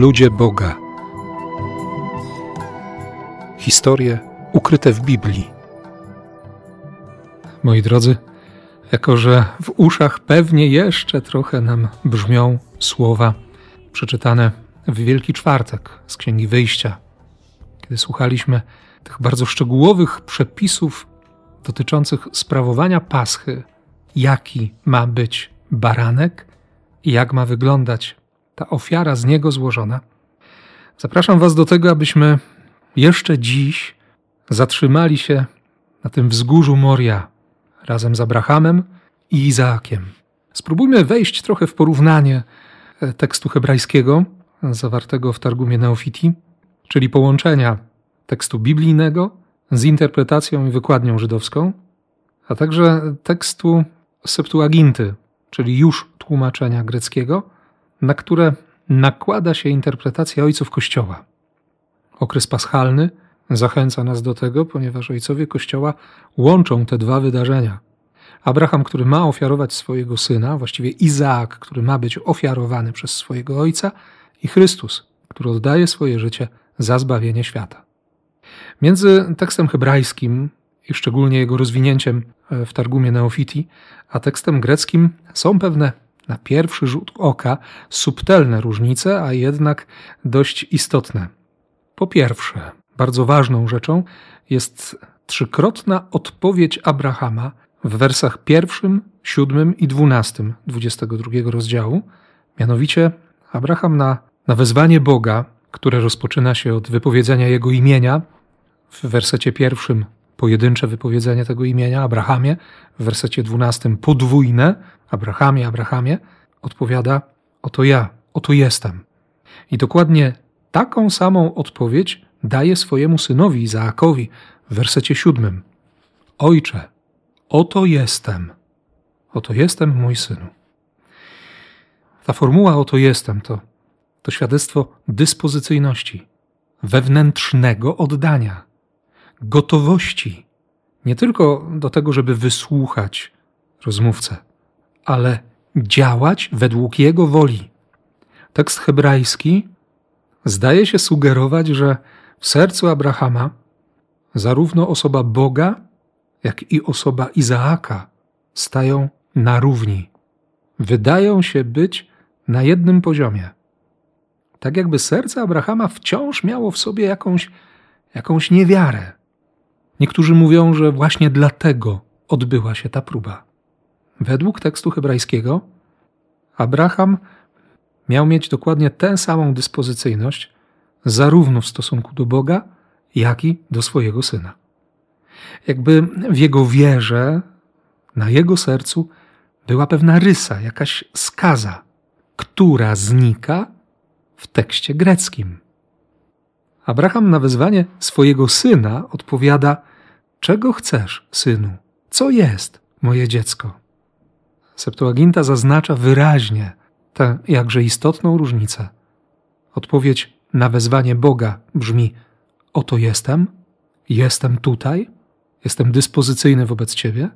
Ludzie Boga. Historie ukryte w Biblii. Moi drodzy, jako że w uszach pewnie jeszcze trochę nam brzmią słowa przeczytane w Wielki Czwartek z Księgi Wyjścia, kiedy słuchaliśmy tych bardzo szczegółowych przepisów dotyczących sprawowania paschy, jaki ma być baranek jak ma wyglądać ta ofiara z niego złożona. Zapraszam Was do tego, abyśmy jeszcze dziś zatrzymali się na tym wzgórzu Moria razem z Abrahamem i Izaakiem. Spróbujmy wejść trochę w porównanie e, tekstu hebrajskiego zawartego w Targumie Neofiti, czyli połączenia tekstu biblijnego z interpretacją i wykładnią żydowską, a także tekstu Septuaginty, czyli już tłumaczenia greckiego, na które nakłada się interpretacja ojców Kościoła. Okres paschalny zachęca nas do tego, ponieważ ojcowie Kościoła łączą te dwa wydarzenia. Abraham, który ma ofiarować swojego syna, właściwie Izaak, który ma być ofiarowany przez swojego ojca, i Chrystus, który oddaje swoje życie za zbawienie świata. Między tekstem hebrajskim i szczególnie jego rozwinięciem e, w Targumie Neofiti, a tekstem greckim są pewne na pierwszy rzut oka subtelne różnice, a jednak dość istotne. Po pierwsze, bardzo ważną rzeczą jest trzykrotna odpowiedź Abrahama w wersach pierwszym, siódmym i dwunastym dwudziestego drugiego rozdziału. Mianowicie Abraham na, na wezwanie Boga, które rozpoczyna się od wypowiedzenia jego imienia, w wersecie pierwszym pojedyncze wypowiedzenie tego imienia, Abrahamie, w wersecie dwunastym podwójne, Abrahamie, Abrahamie, odpowiada: Oto ja, oto jestem. I dokładnie taką samą odpowiedź daje swojemu synowi Izaakowi w wersecie siódmym: Ojcze, oto jestem, oto jestem mój synu. Ta formuła oto jestem to, to świadectwo dyspozycyjności, wewnętrznego oddania, gotowości nie tylko do tego, żeby wysłuchać rozmówcę, ale działać według jego woli. Tekst hebrajski zdaje się sugerować, że w sercu Abrahama zarówno osoba Boga, jak i osoba Izaaka stają na równi. Wydają się być na jednym poziomie. Tak jakby serce Abrahama wciąż miało w sobie jakąś, jakąś niewiarę. Niektórzy mówią, że właśnie dlatego odbyła się ta próba. Według tekstu hebrajskiego Abraham miał mieć dokładnie tę samą dyspozycyjność, zarówno w stosunku do Boga, jak i do swojego syna. Jakby w jego wierze, na jego sercu była pewna rysa, jakaś skaza, która znika w tekście greckim. Abraham na wezwanie swojego syna odpowiada: Czego chcesz, synu? Co jest, moje dziecko? Septuaginta zaznacza wyraźnie tę jakże istotną różnicę. Odpowiedź na wezwanie Boga brzmi: Oto jestem, jestem tutaj, jestem dyspozycyjny wobec Ciebie.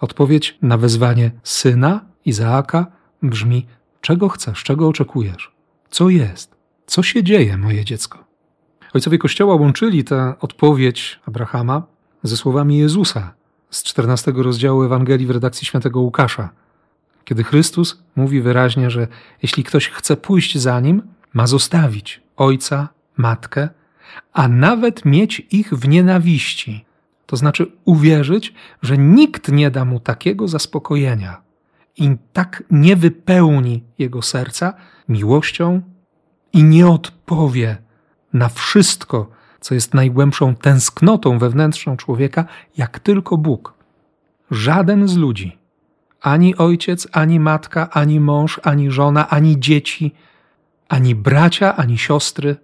Odpowiedź na wezwanie syna Izaaka brzmi: Czego chcesz, czego oczekujesz? Co jest? Co się dzieje, moje dziecko? Ojcowie Kościoła łączyli tę odpowiedź Abrahama ze słowami Jezusa z 14 rozdziału Ewangelii w redakcji świętego Łukasza, kiedy Chrystus mówi wyraźnie, że jeśli ktoś chce pójść za nim, ma zostawić ojca, matkę, a nawet mieć ich w nienawiści. To znaczy uwierzyć, że nikt nie da mu takiego zaspokojenia i tak nie wypełni jego serca miłością i nie odpowie na wszystko, co jest najgłębszą tęsknotą wewnętrzną człowieka, jak tylko Bóg. Żaden z ludzi, ani ojciec, ani matka, ani mąż, ani żona, ani dzieci, ani bracia, ani siostry,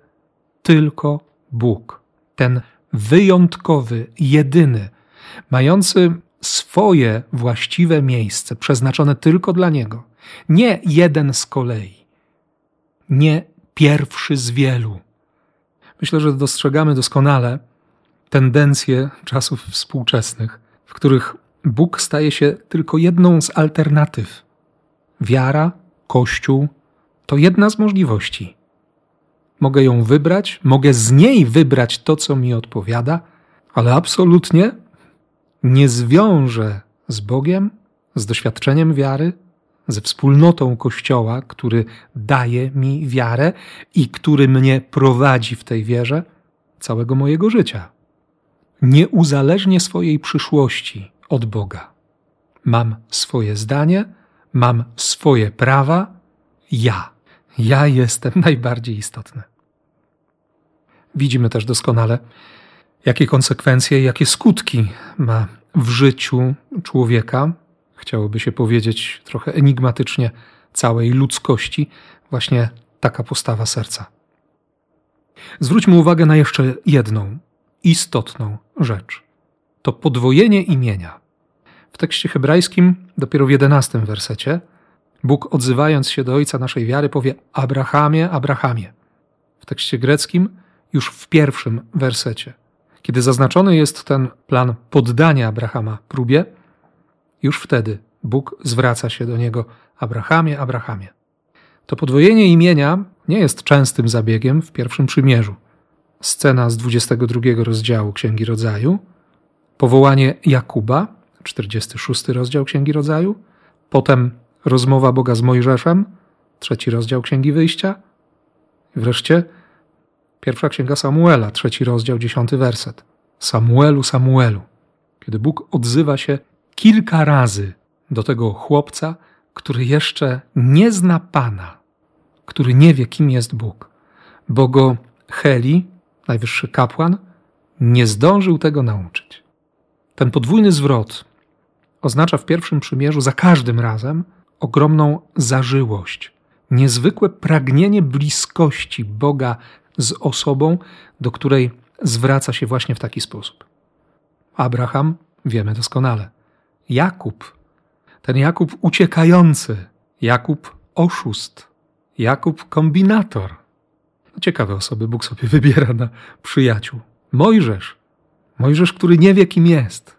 tylko Bóg. Ten wyjątkowy, jedyny, mający swoje właściwe miejsce, przeznaczone tylko dla Niego. Nie jeden z kolei, nie pierwszy z wielu, Myślę, że dostrzegamy doskonale tendencje czasów współczesnych, w których Bóg staje się tylko jedną z alternatyw. Wiara, Kościół to jedna z możliwości. mogę ją wybrać, mogę z niej wybrać to, co mi odpowiada, ale absolutnie nie zwiążę z Bogiem, z doświadczeniem wiary, ze wspólnotą Kościoła, który daje mi wiarę i który mnie prowadzi w tej wierze całego mojego życia. Nie uzależnię swojej przyszłości od Boga. Mam swoje zdanie, mam swoje prawa, ja. Ja jestem najbardziej istotny. Widzimy też doskonale, jakie konsekwencje, jakie skutki ma w życiu człowieka, chciałoby się powiedzieć trochę enigmatycznie, całej ludzkości, właśnie taka postawa serca. Zwróćmy uwagę na jeszcze jedną istotną rzecz. To podwojenie imienia. W tekście hebrajskim, dopiero w jedenastym wersecie, Bóg odzywając się do Ojca naszej wiary powie Abrahamie, Abrahamie. W tekście greckim już w pierwszym wersecie. Kiedy zaznaczony jest ten plan poddania Abrahama próbie, już wtedy Bóg zwraca się do niego Abrahamie, Abrahamie. To podwojenie imienia nie jest częstym zabiegiem w pierwszym przymierzu. Scena z 22 rozdziału Księgi Rodzaju, powołanie Jakuba, 46 rozdział Księgi Rodzaju, potem rozmowa Boga z Mojżeszem, trzeci rozdział Księgi Wyjścia, wreszcie pierwsza Księga Samuela, trzeci rozdział, dziesiąty werset. Samuelu, Samuelu. Kiedy Bóg odzywa się kilka razy do tego chłopca, który jeszcze nie zna Pana, który nie wie, kim jest Bóg, bo go Heli, najwyższy kapłan, nie zdążył tego nauczyć. Ten podwójny zwrot oznacza w pierwszym przymierzu za każdym razem ogromną zażyłość, niezwykłe pragnienie bliskości Boga z osobą, do której zwraca się właśnie w taki sposób. Abraham wiemy doskonale. Jakub, ten Jakub uciekający, Jakub oszust, Jakub kombinator. No, ciekawe osoby Bóg sobie wybiera na przyjaciół. Mojżesz, Mojżesz, który nie wie, kim jest.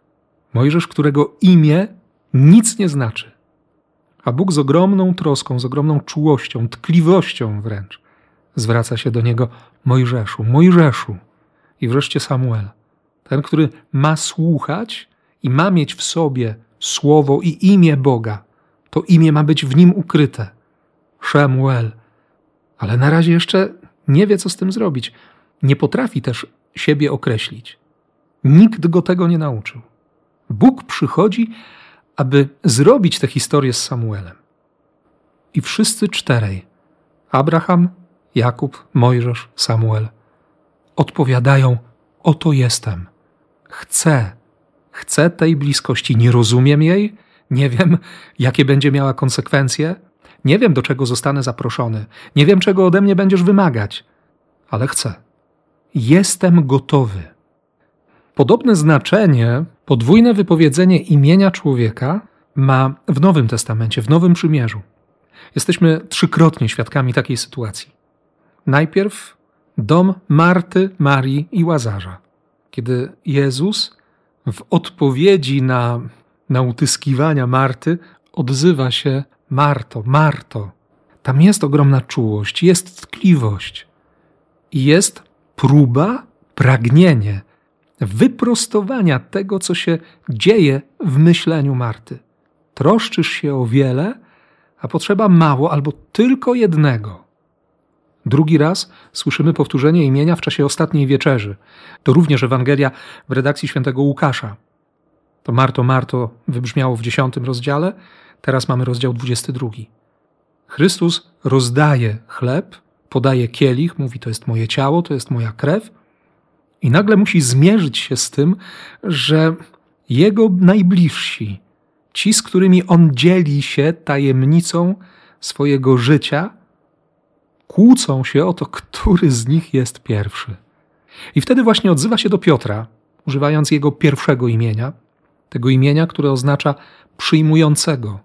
Mojżesz, którego imię nic nie znaczy. A Bóg z ogromną troską, z ogromną czułością, tkliwością wręcz zwraca się do niego Mojżeszu, Mojżeszu. I wreszcie Samuel, ten, który ma słuchać i ma mieć w sobie słowo i imię Boga. To imię ma być w nim ukryte. Shemuel. Ale na razie jeszcze nie wie, co z tym zrobić. Nie potrafi też siebie określić. Nikt go tego nie nauczył. Bóg przychodzi, aby zrobić tę historię z Samuelem. I wszyscy czterej Abraham, Jakub, Mojżesz, Samuel odpowiadają: Oto jestem. Chcę, chcę tej bliskości. Nie rozumiem jej, nie wiem, jakie będzie miała konsekwencje, nie wiem, do czego zostanę zaproszony, nie wiem, czego ode mnie będziesz wymagać, ale chcę. Jestem gotowy. Podobne znaczenie podwójne wypowiedzenie imienia człowieka ma w Nowym Testamencie, w Nowym Przymierzu. Jesteśmy trzykrotnie świadkami takiej sytuacji. Najpierw dom Marty, Marii i Łazarza, kiedy Jezus w odpowiedzi na, na utyskiwania Marty odzywa się Marto, Marto. Tam jest ogromna czułość, jest tkliwość i jest próba, pragnienie wyprostowania tego, co się dzieje w myśleniu Marty. Troszczysz się o wiele, a potrzeba mało albo tylko jednego. Drugi raz słyszymy powtórzenie imienia w czasie ostatniej wieczerzy. To również Ewangelia w redakcji świętego Łukasza. To Marto, Marto wybrzmiało w dziesiątym rozdziale, teraz mamy rozdział dwudziesty drugi. Chrystus rozdaje chleb, podaje kielich, mówi: To jest moje ciało, to jest moja krew. I nagle musi zmierzyć się z tym, że jego najbliżsi, ci, z którymi on dzieli się tajemnicą swojego życia, kłócą się o to, który z nich jest pierwszy. I wtedy właśnie odzywa się do Piotra, używając jego pierwszego imienia, tego imienia, które oznacza przyjmującego,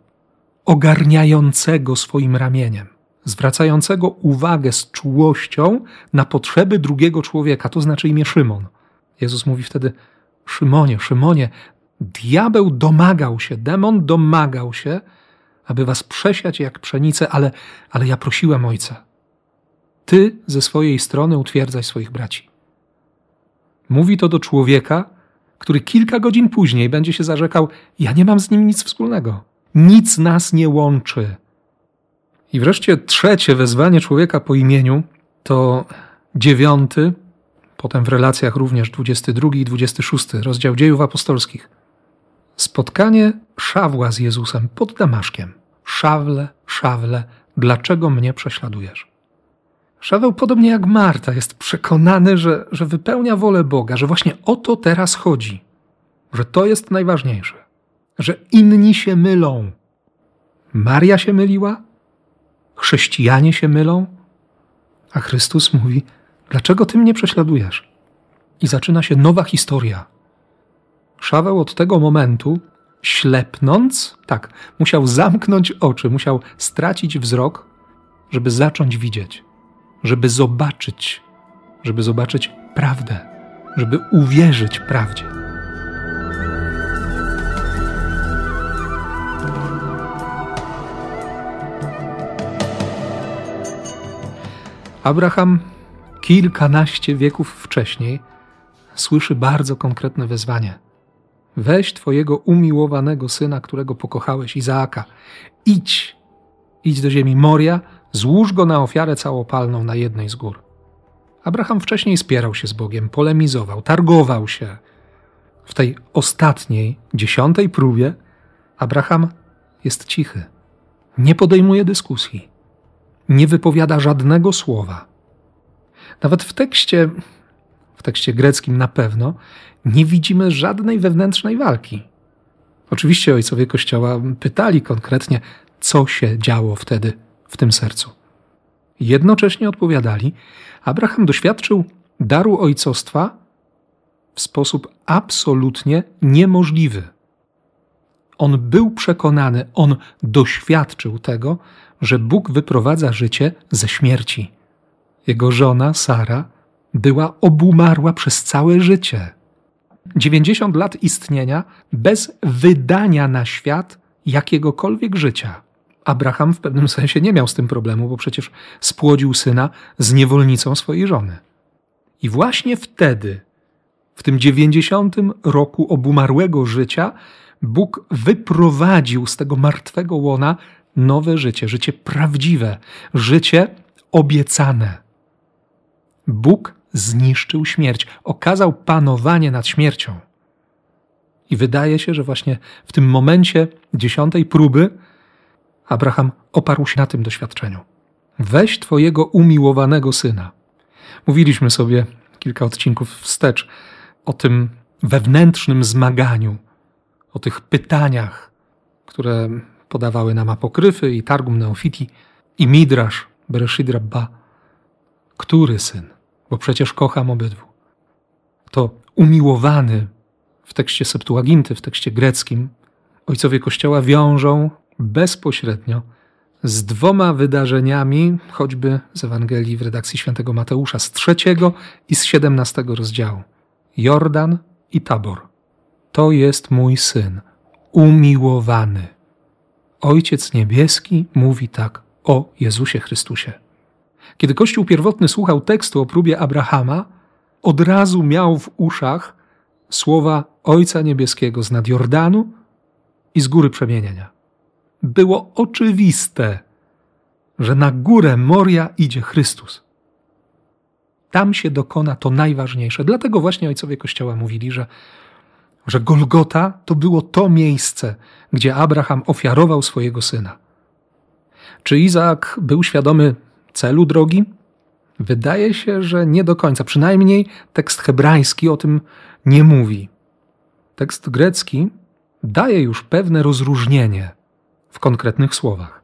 ogarniającego swoim ramieniem, zwracającego uwagę z czułością na potrzeby drugiego człowieka, to znaczy imię Szymon. Jezus mówi wtedy: Szymonie, Szymonie, diabeł domagał się, demon domagał się, aby was przesiać jak pszenicę, ale, ale ja prosiłem Ojca, ty ze swojej strony utwierdzaj swoich braci. Mówi to do człowieka, który kilka godzin później będzie się zarzekał: Ja nie mam z nim nic wspólnego. Nic nas nie łączy. I wreszcie trzecie wezwanie człowieka po imieniu to dziewiąty, potem w relacjach również 22 i 26 rozdział dziejów apostolskich. Spotkanie Szawła z Jezusem pod Damaszkiem. Szawle, szawle, dlaczego mnie prześladujesz? Szaweł, podobnie jak Marta, jest przekonany, że, że wypełnia wolę Boga, że właśnie o to teraz chodzi, że to jest najważniejsze, że inni się mylą. Maria się myliła, chrześcijanie się mylą, a Chrystus mówi: Dlaczego ty mnie prześladujesz? I zaczyna się nowa historia. Szaweł od tego momentu, ślepnąc, tak, musiał zamknąć oczy, musiał stracić wzrok, żeby zacząć widzieć żeby zobaczyć, żeby zobaczyć prawdę, żeby uwierzyć prawdzie. Abraham kilkanaście wieków wcześniej słyszy bardzo konkretne wezwanie. Weź twojego umiłowanego syna, którego pokochałeś, Izaaka. Idź, idź do ziemi Moria, Złóż go na ofiarę całopalną na jednej z gór. Abraham wcześniej spierał się z Bogiem, polemizował, targował się. W tej ostatniej, dziesiątej próbie Abraham jest cichy. Nie podejmuje dyskusji. Nie wypowiada żadnego słowa. Nawet w tekście, w tekście greckim na pewno, nie widzimy żadnej wewnętrznej walki. Oczywiście ojcowie Kościoła pytali konkretnie, co się działo wtedy w tym sercu. Jednocześnie odpowiadali, Abraham doświadczył daru ojcostwa w sposób absolutnie niemożliwy. On był przekonany, on doświadczył tego, że Bóg wyprowadza życie ze śmierci. Jego żona, Sara, była obumarła przez całe życie. 90 lat istnienia bez wydania na świat jakiegokolwiek życia. Abraham w pewnym sensie nie miał z tym problemu, bo przecież spłodził syna z niewolnicą swojej żony. I właśnie wtedy, w tym dziewięćdziesiątym roku obumarłego życia, Bóg wyprowadził z tego martwego łona nowe życie, życie prawdziwe, życie obiecane. Bóg zniszczył śmierć, okazał panowanie nad śmiercią. I wydaje się, że właśnie w tym momencie dziesiątej próby Abraham oparł się na tym doświadczeniu. Weź twojego umiłowanego syna. Mówiliśmy sobie kilka odcinków wstecz o tym wewnętrznym zmaganiu, o tych pytaniach, które podawały nam apokryfy i Targum Neofiti i Midrash Bereshit Rabba. Który syn? Bo przecież kocham obydwu. To umiłowany w tekście Septuaginty, w tekście greckim, ojcowie Kościoła wiążą bezpośrednio z dwoma wydarzeniami, choćby z Ewangelii w redakcji świętego Mateusza z trzeciego i z siedemnastego rozdziału. Jordan i Tabor. To jest mój syn, umiłowany. Ojciec Niebieski mówi tak o Jezusie Chrystusie. Kiedy Kościół pierwotny słuchał tekstu o próbie Abrahama, od razu miał w uszach słowa Ojca Niebieskiego z nad Jordanu i z góry przemienienia było oczywiste, że na górę Moria idzie Chrystus. Tam się dokona to najważniejsze. Dlatego właśnie ojcowie Kościoła mówili, że, że Golgota to było to miejsce, gdzie Abraham ofiarował swojego syna. Czy Izaak był świadomy celu drogi? Wydaje się, że nie do końca. Przynajmniej tekst hebrajski o tym nie mówi. Tekst grecki daje już pewne rozróżnienie w konkretnych słowach.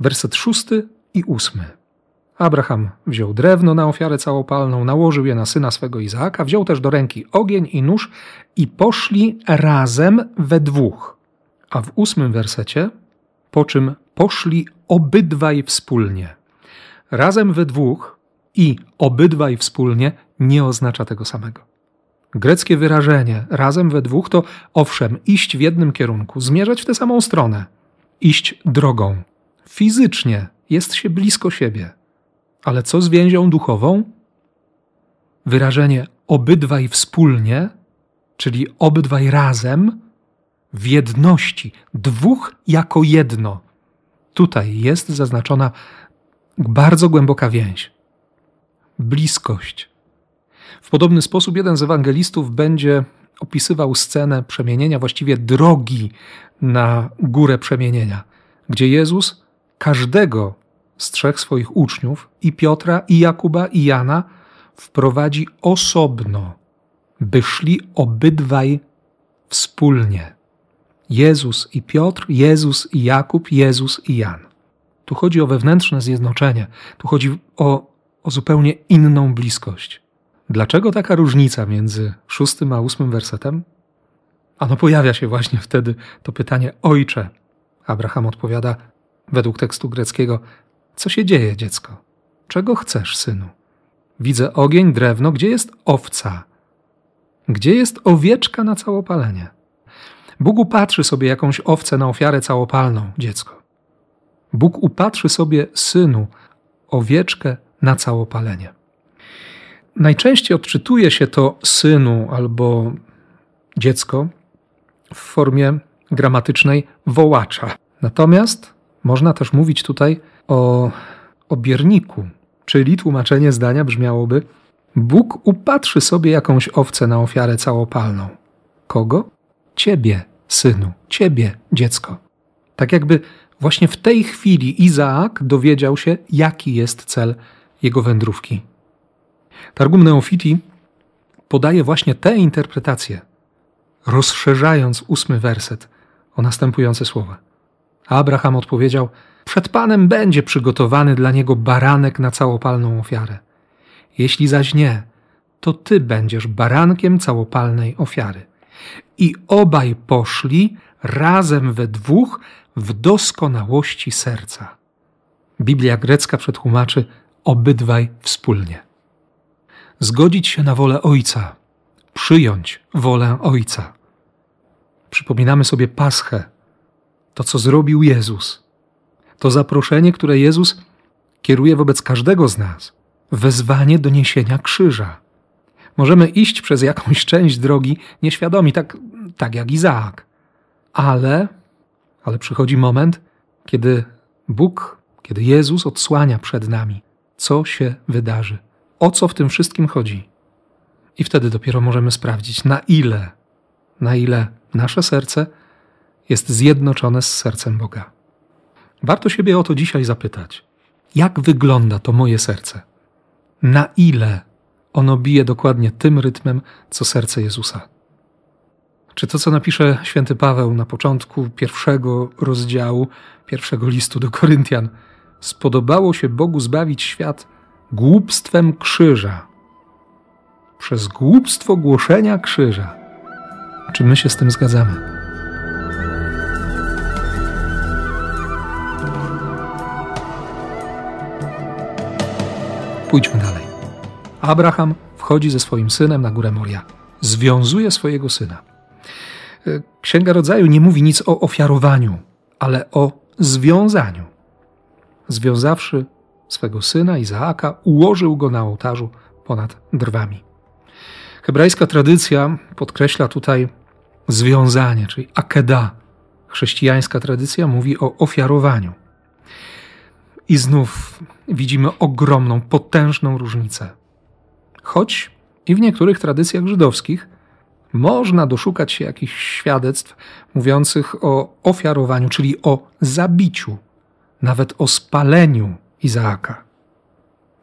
Werset szósty i ósmy. Abraham wziął drewno na ofiarę całopalną, nałożył je na syna swego Izaaka, wziął też do ręki ogień i nóż i poszli razem we dwóch. A w ósmym wersecie, po czym poszli obydwaj wspólnie. Razem we dwóch i obydwaj wspólnie nie oznacza tego samego. Greckie wyrażenie razem we dwóch to owszem, iść w jednym kierunku, zmierzać w tę samą stronę, iść drogą. Fizycznie jest się blisko siebie, Ale co z więzią duchową? Wyrażenie obydwaj wspólnie, czyli obydwaj razem, w jedności, dwóch jako jedno. Tutaj jest zaznaczona bardzo głęboka więź, bliskość. W podobny sposób jeden z ewangelistów będzie opisywał scenę przemienienia, właściwie drogi na górę przemienienia, gdzie Jezus każdego z trzech swoich uczniów, i Piotra, i Jakuba, i Jana, wprowadzi osobno, by szli obydwaj wspólnie. Jezus i Piotr, Jezus i Jakub, Jezus i Jan. Tu chodzi o wewnętrzne zjednoczenie, tu chodzi o, o zupełnie inną bliskość. Dlaczego taka różnica między szóstym a ósmym wersetem? Ano pojawia się właśnie wtedy to pytanie Ojcze. Abraham odpowiada według tekstu greckiego: Co się dzieje, dziecko? Czego chcesz, synu? Widzę ogień, drewno, gdzie jest owca? Gdzie jest owieczka na całopalenie? Bóg upatrzy sobie jakąś owcę na ofiarę całopalną, dziecko. Bóg upatrzy sobie synu owieczkę na całopalenie. Najczęściej odczytuje się to synu albo dziecko w formie gramatycznej wołacza. Natomiast można też mówić tutaj o, o bierniku, czyli tłumaczenie zdania brzmiałoby: Bóg upatrzy sobie jakąś owcę na ofiarę całopalną. Kogo? Ciebie, synu, ciebie, dziecko. Tak jakby właśnie w tej chwili Izaak dowiedział się, jaki jest cel jego wędrówki. Targum Neofiti podaje właśnie tę interpretację, rozszerzając ósmy werset o następujące słowa. Abraham odpowiedział: Przed Panem będzie przygotowany dla niego baranek na całopalną ofiarę. Jeśli zaś nie, to ty będziesz barankiem całopalnej ofiary. I obaj poszli razem we dwóch w doskonałości serca. Biblia grecka przetłumaczy obydwaj wspólnie. Zgodzić się na wolę Ojca, przyjąć wolę Ojca. Przypominamy sobie Paschę, to co zrobił Jezus, to zaproszenie, które Jezus kieruje wobec każdego z nas, wezwanie do niesienia krzyża. Możemy iść przez jakąś część drogi nieświadomi, tak, tak jak Izaak, ale, ale przychodzi moment, kiedy Bóg, kiedy Jezus odsłania przed nami, co się wydarzy, o co w tym wszystkim chodzi. I wtedy dopiero możemy sprawdzić, na ile, na ile nasze serce jest zjednoczone z sercem Boga. Warto siebie o to dzisiaj zapytać. Jak wygląda to moje serce? Na ile ono bije dokładnie tym rytmem, co serce Jezusa? Czy to, co napisze święty Paweł na początku pierwszego rozdziału pierwszego listu do Koryntian, spodobało się Bogu zbawić świat głupstwem krzyża, przez głupstwo głoszenia krzyża? Czy my się z tym zgadzamy? Pójdźmy dalej. Abraham wchodzi ze swoim synem na górę Moria. Związuje swojego syna. E, Księga Rodzaju nie mówi nic o ofiarowaniu, ale o związaniu. Związawszy swego syna Izaaka, ułożył go na ołtarzu ponad drwami. Hebrajska tradycja podkreśla tutaj związanie, czyli akeda. Chrześcijańska tradycja mówi o ofiarowaniu. I znów widzimy ogromną, potężną różnicę. Choć i w niektórych tradycjach żydowskich można doszukać się jakichś świadectw mówiących o ofiarowaniu, czyli o zabiciu, nawet o spaleniu Izaaka.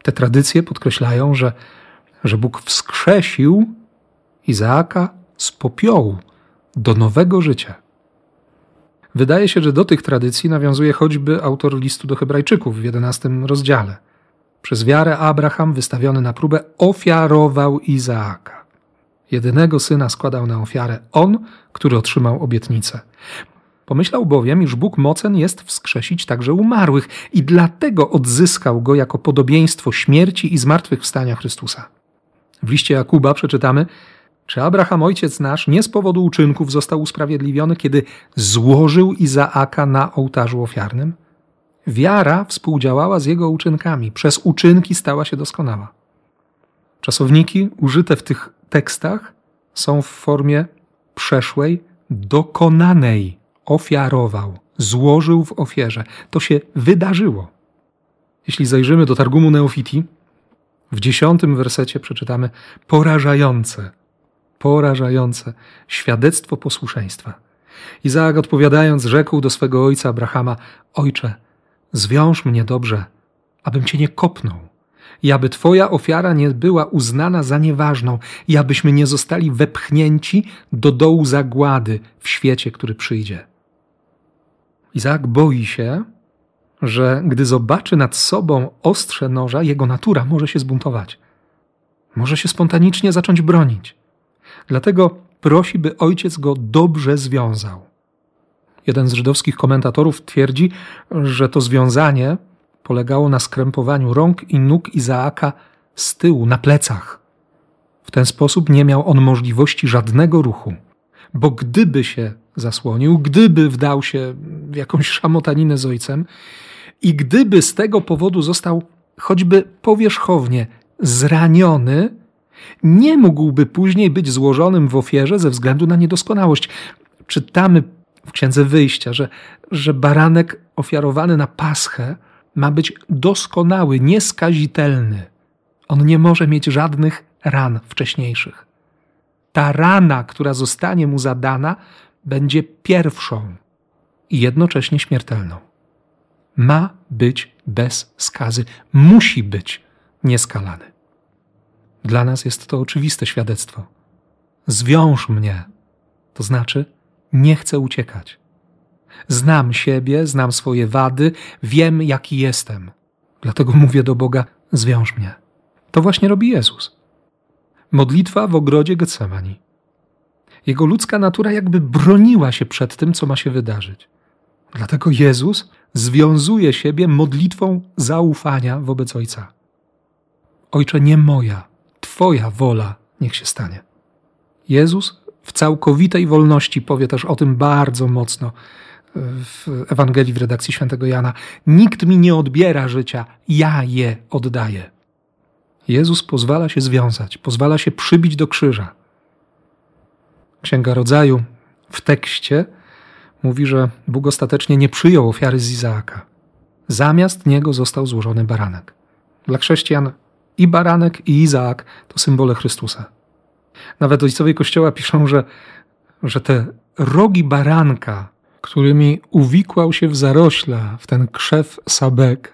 Te tradycje podkreślają, że, że Bóg wskrzesił Izaaka z popiołu do nowego życia. Wydaje się, że do tych tradycji nawiązuje choćby autor listu do Hebrajczyków w jedenastym rozdziale. Przez wiarę Abraham, wystawiony na próbę, ofiarował Izaaka. Jedynego syna składał na ofiarę on, który otrzymał obietnicę. Pomyślał bowiem, iż Bóg mocen jest wskrzesić także umarłych i dlatego odzyskał go jako podobieństwo śmierci i zmartwychwstania Chrystusa. W liście Jakuba przeczytamy, czy Abraham, ojciec nasz, nie z powodu uczynków został usprawiedliwiony, kiedy złożył Izaaka na ołtarzu ofiarnym? Wiara współdziałała z jego uczynkami, przez uczynki stała się doskonała. Czasowniki użyte w tych tekstach są w formie przeszłej, dokonanej. Ofiarował, złożył w ofierze. To się wydarzyło. Jeśli zajrzymy do Targumu Neofiti, w dziesiątym wersecie przeczytamy porażające, porażające świadectwo posłuszeństwa. Izaak odpowiadając, rzekł do swego ojca Abrahama: Ojcze, zwiąż mnie dobrze, abym cię nie kopnął i aby Twoja ofiara nie była uznana za nieważną, i abyśmy nie zostali wepchnięci do dołu zagłady w świecie, który przyjdzie. Izaak boi się, że gdy zobaczy nad sobą ostrze noża, jego natura może się zbuntować. Może się spontanicznie zacząć bronić. Dlatego prosi, by ojciec go dobrze związał. Jeden z żydowskich komentatorów twierdzi, że to związanie polegało na skrępowaniu rąk i nóg Izaaka z tyłu, na plecach. W ten sposób nie miał on możliwości żadnego ruchu, bo gdyby się zasłonił, gdyby wdał się w jakąś szamotaninę z ojcem i gdyby z tego powodu został choćby powierzchownie zraniony, nie mógłby później być złożonym w ofierze ze względu na niedoskonałość. Czytamy w Księdze Wyjścia, że, że baranek ofiarowany na paschę ma być doskonały, nieskazitelny. On nie może mieć żadnych ran wcześniejszych. Ta rana, która zostanie mu zadana, będzie pierwszą i jednocześnie śmiertelną. Ma być bez skazy, musi być nieskalany. Dla nas jest to oczywiste świadectwo. Zwiąż mnie, to znaczy nie chcę uciekać. Znam siebie, znam swoje wady, wiem jaki jestem. Dlatego mówię do Boga: zwiąż mnie. To właśnie robi Jezus. Modlitwa w ogrodzie Getsemani. Jego ludzka natura jakby broniła się przed tym, co ma się wydarzyć. Dlatego Jezus związuje siebie modlitwą zaufania wobec Ojca. Ojcze, nie moja, Twoja wola niech się stanie. Jezus w całkowitej wolności powie też o tym bardzo mocno w Ewangelii w redakcji świętego Jana. Nikt mi nie odbiera życia, ja je oddaję. Jezus pozwala się związać, pozwala się przybić do krzyża. Księga Rodzaju w tekście mówi, że Bóg ostatecznie nie przyjął ofiary z Izaaka. Zamiast niego został złożony baranek. Dla chrześcijan i baranek, i Izaak to symbole Chrystusa. Nawet ojcowie Kościoła piszą, że, że te rogi baranka którymi uwikłał się w zarośla, w ten krzew sabek,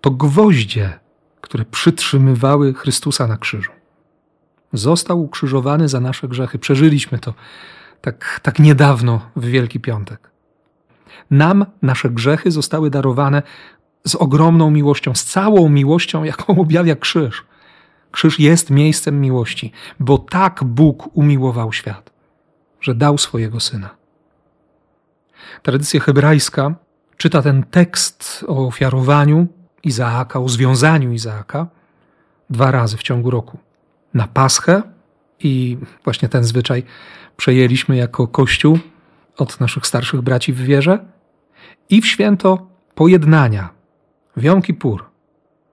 to gwoździe, które przytrzymywały Chrystusa na krzyżu. Został ukrzyżowany za nasze grzechy. Przeżyliśmy to tak, tak niedawno w Wielki Piątek. Nam nasze grzechy zostały darowane z ogromną miłością, z całą miłością, jaką objawia krzyż. Krzyż jest miejscem miłości, bo tak Bóg umiłował świat, że dał swojego syna. Tradycja hebrajska czyta ten tekst o ofiarowaniu Izaaka, o związaniu Izaaka dwa razy w ciągu roku. Na Paschę i właśnie ten zwyczaj przejęliśmy jako Kościół od naszych starszych braci w wierze i w święto pojednania, w Jom Kippur.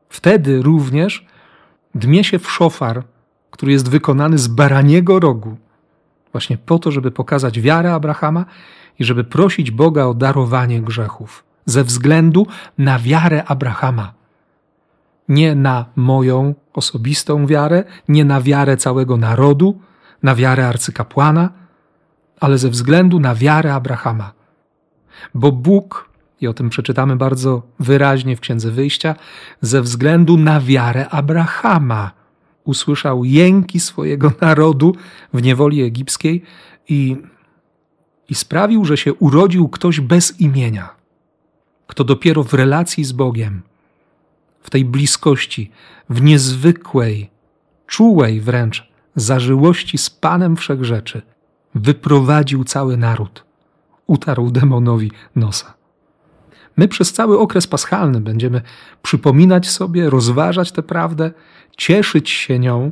Wtedy również dmie się w szofar, który jest wykonany z baraniego rogu, właśnie po to, żeby pokazać wiarę Abrahama i żeby prosić Boga o darowanie grzechów ze względu na wiarę Abrahama. Nie na moją osobistą wiarę, nie na wiarę całego narodu, na wiarę arcykapłana, ale ze względu na wiarę Abrahama. Bo Bóg, i o tym przeczytamy bardzo wyraźnie w Księdze Wyjścia, ze względu na wiarę Abrahama usłyszał jęki swojego narodu w niewoli egipskiej i i sprawił, że się urodził ktoś bez imienia, kto dopiero w relacji z Bogiem, w tej bliskości, w niezwykłej, czułej wręcz zażyłości z Panem Wszechrzeczy, wyprowadził cały naród, utarł demonowi nosa. My przez cały okres paschalny będziemy przypominać sobie, rozważać tę prawdę, cieszyć się nią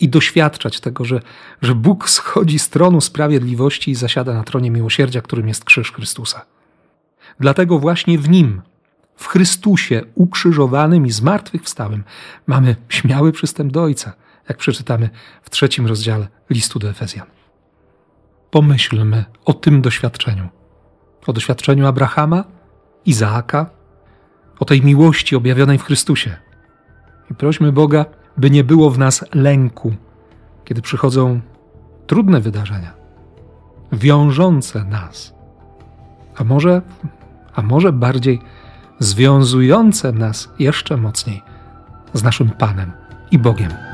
i doświadczać tego, że, że Bóg schodzi z tronu sprawiedliwości i zasiada na tronie miłosierdzia, którym jest krzyż Chrystusa. Dlatego właśnie w nim, w Chrystusie ukrzyżowanym i zmartwychwstałym mamy śmiały przystęp do Ojca, jak przeczytamy w trzecim rozdziale listu do Efezjan. Pomyślmy o tym doświadczeniu. O doświadczeniu Abrahama, Izaaka, o tej miłości objawionej w Chrystusie. I prośmy Boga, by nie było w nas lęku, kiedy przychodzą trudne wydarzenia, wiążące nas, a może, a może bardziej związujące nas jeszcze mocniej z naszym Panem i Bogiem.